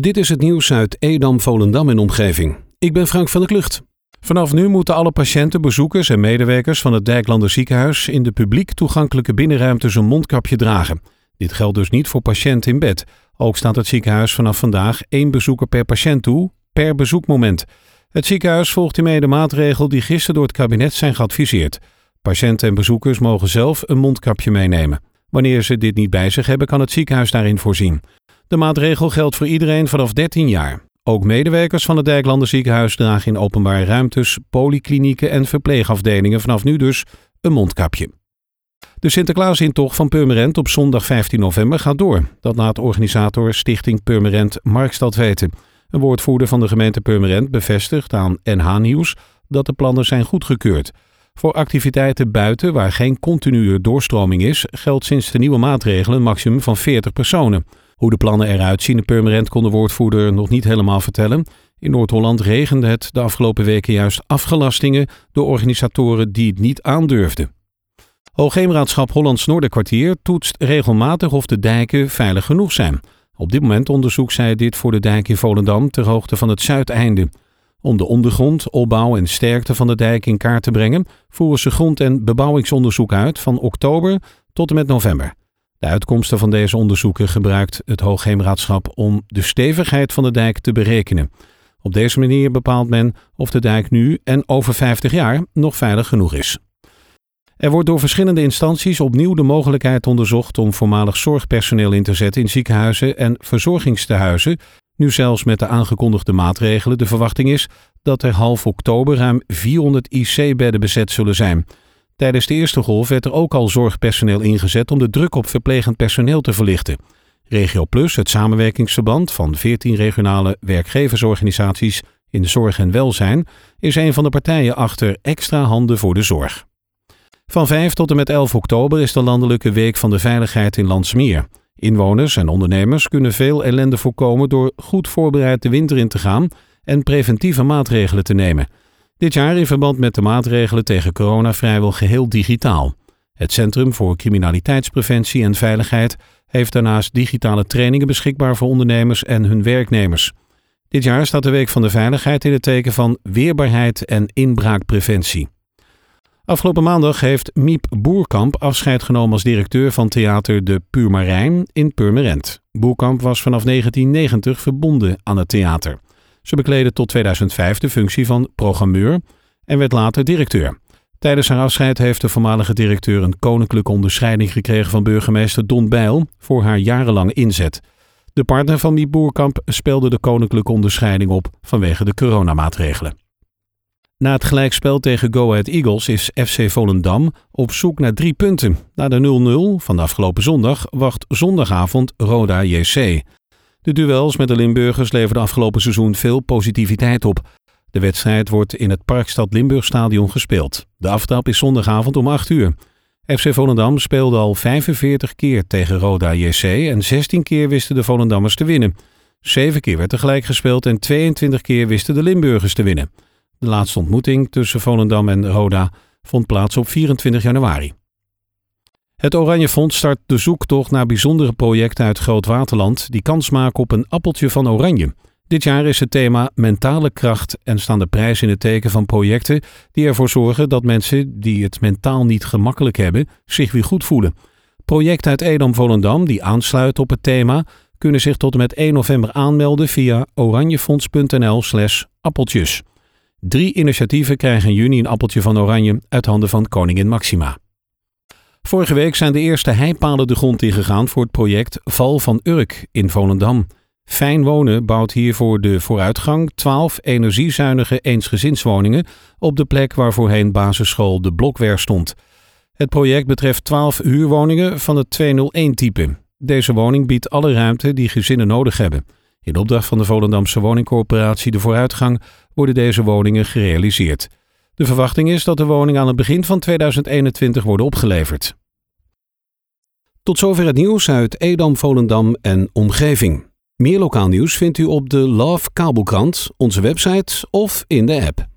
Dit is het nieuws uit Edam, Volendam en omgeving. Ik ben Frank van der Klucht. Vanaf nu moeten alle patiënten, bezoekers en medewerkers van het Dijklander ziekenhuis in de publiek toegankelijke binnenruimtes een mondkapje dragen. Dit geldt dus niet voor patiënten in bed. Ook staat het ziekenhuis vanaf vandaag één bezoeker per patiënt toe, per bezoekmoment. Het ziekenhuis volgt hiermee de maatregel die gisteren door het kabinet zijn geadviseerd. Patiënten en bezoekers mogen zelf een mondkapje meenemen. Wanneer ze dit niet bij zich hebben, kan het ziekenhuis daarin voorzien. De maatregel geldt voor iedereen vanaf 13 jaar. Ook medewerkers van het Dijklander ziekenhuis dragen in openbare ruimtes, polyklinieken en verpleegafdelingen vanaf nu dus een mondkapje. De Sinterklaasintocht van Purmerend op zondag 15 november gaat door. Dat laat organisator Stichting Purmerend Markstad weten. Een woordvoerder van de gemeente Purmerend bevestigt aan NH Nieuws dat de plannen zijn goedgekeurd. Voor activiteiten buiten waar geen continue doorstroming is, geldt sinds de nieuwe maatregelen een maximum van 40 personen. Hoe de plannen eruit zien in Purmerend kon de woordvoerder nog niet helemaal vertellen. In Noord-Holland regende het de afgelopen weken juist afgelastingen door organisatoren die het niet aandurfden. Hoogheemraadschap Hollands Noorderkwartier toetst regelmatig of de dijken veilig genoeg zijn. Op dit moment onderzoekt zij dit voor de dijk in Volendam ter hoogte van het zuideinde. Om de ondergrond, opbouw en sterkte van de dijk in kaart te brengen, voeren ze grond- en bebouwingsonderzoek uit van oktober tot en met november. De uitkomsten van deze onderzoeken gebruikt het Hoogheemraadschap om de stevigheid van de dijk te berekenen. Op deze manier bepaalt men of de dijk nu en over 50 jaar nog veilig genoeg is. Er wordt door verschillende instanties opnieuw de mogelijkheid onderzocht om voormalig zorgpersoneel in te zetten in ziekenhuizen en verzorgingstehuizen, nu zelfs met de aangekondigde maatregelen de verwachting is dat er half oktober ruim 400 IC-bedden bezet zullen zijn. Tijdens de eerste golf werd er ook al zorgpersoneel ingezet om de druk op verplegend personeel te verlichten. Regio Plus, het samenwerkingsverband van 14 regionale werkgeversorganisaties in zorg en welzijn, is een van de partijen achter extra handen voor de zorg. Van 5 tot en met 11 oktober is de Landelijke Week van de Veiligheid in Landsmeer. Inwoners en ondernemers kunnen veel ellende voorkomen door goed voorbereid de winter in te gaan en preventieve maatregelen te nemen. Dit jaar in verband met de maatregelen tegen corona vrijwel geheel digitaal. Het Centrum voor Criminaliteitspreventie en Veiligheid heeft daarnaast digitale trainingen beschikbaar voor ondernemers en hun werknemers. Dit jaar staat de Week van de Veiligheid in het teken van weerbaarheid en inbraakpreventie. Afgelopen maandag heeft Miep Boerkamp afscheid genomen als directeur van theater De Puurmarijn in Purmerend. Boerkamp was vanaf 1990 verbonden aan het theater. Ze bekleedde tot 2005 de functie van programmeur en werd later directeur. Tijdens haar afscheid heeft de voormalige directeur een koninklijke onderscheiding gekregen van burgemeester Don Bijl voor haar jarenlange inzet. De partner van Miep Boerkamp speelde de koninklijke onderscheiding op vanwege de coronamaatregelen. Na het gelijkspel tegen Go Ahead Eagles is FC Volendam op zoek naar drie punten. Na de 0-0 van de afgelopen zondag wacht zondagavond Roda JC. De duels met de Limburgers leverden afgelopen seizoen veel positiviteit op. De wedstrijd wordt in het Parkstad Limburgstadion gespeeld. De aftrap is zondagavond om 8 uur. FC Volendam speelde al 45 keer tegen Roda JC en 16 keer wisten de Volendammers te winnen. 7 keer werd er gelijk gespeeld en 22 keer wisten de Limburgers te winnen. De laatste ontmoeting tussen Volendam en Roda vond plaats op 24 januari. Het Oranje Fonds start de zoektocht naar bijzondere projecten uit Groot Waterland die kans maken op een appeltje van oranje. Dit jaar is het thema mentale kracht en staan de prijzen in het teken van projecten die ervoor zorgen dat mensen die het mentaal niet gemakkelijk hebben zich weer goed voelen. Projecten uit Edam-Volendam die aansluiten op het thema kunnen zich tot en met 1 november aanmelden via oranjefonds.nl/slash appeltjes. Drie initiatieven krijgen in juni een appeltje van oranje uit handen van koningin Maxima. Vorige week zijn de eerste heipalen de grond ingegaan voor het project Val van Urk in Volendam. Fijn Wonen bouwt hiervoor de vooruitgang 12 energiezuinige eensgezinswoningen op de plek waar voorheen basisschool De Blokwer stond. Het project betreft 12 huurwoningen van het 201-type. Deze woning biedt alle ruimte die gezinnen nodig hebben. In opdracht van de Volendamse woningcorporatie De Vooruitgang worden deze woningen gerealiseerd. De verwachting is dat de woningen aan het begin van 2021 worden opgeleverd. Tot zover het nieuws uit Edam, Volendam en omgeving. Meer lokaal nieuws vindt u op de Love Kabelkrant, onze website of in de app.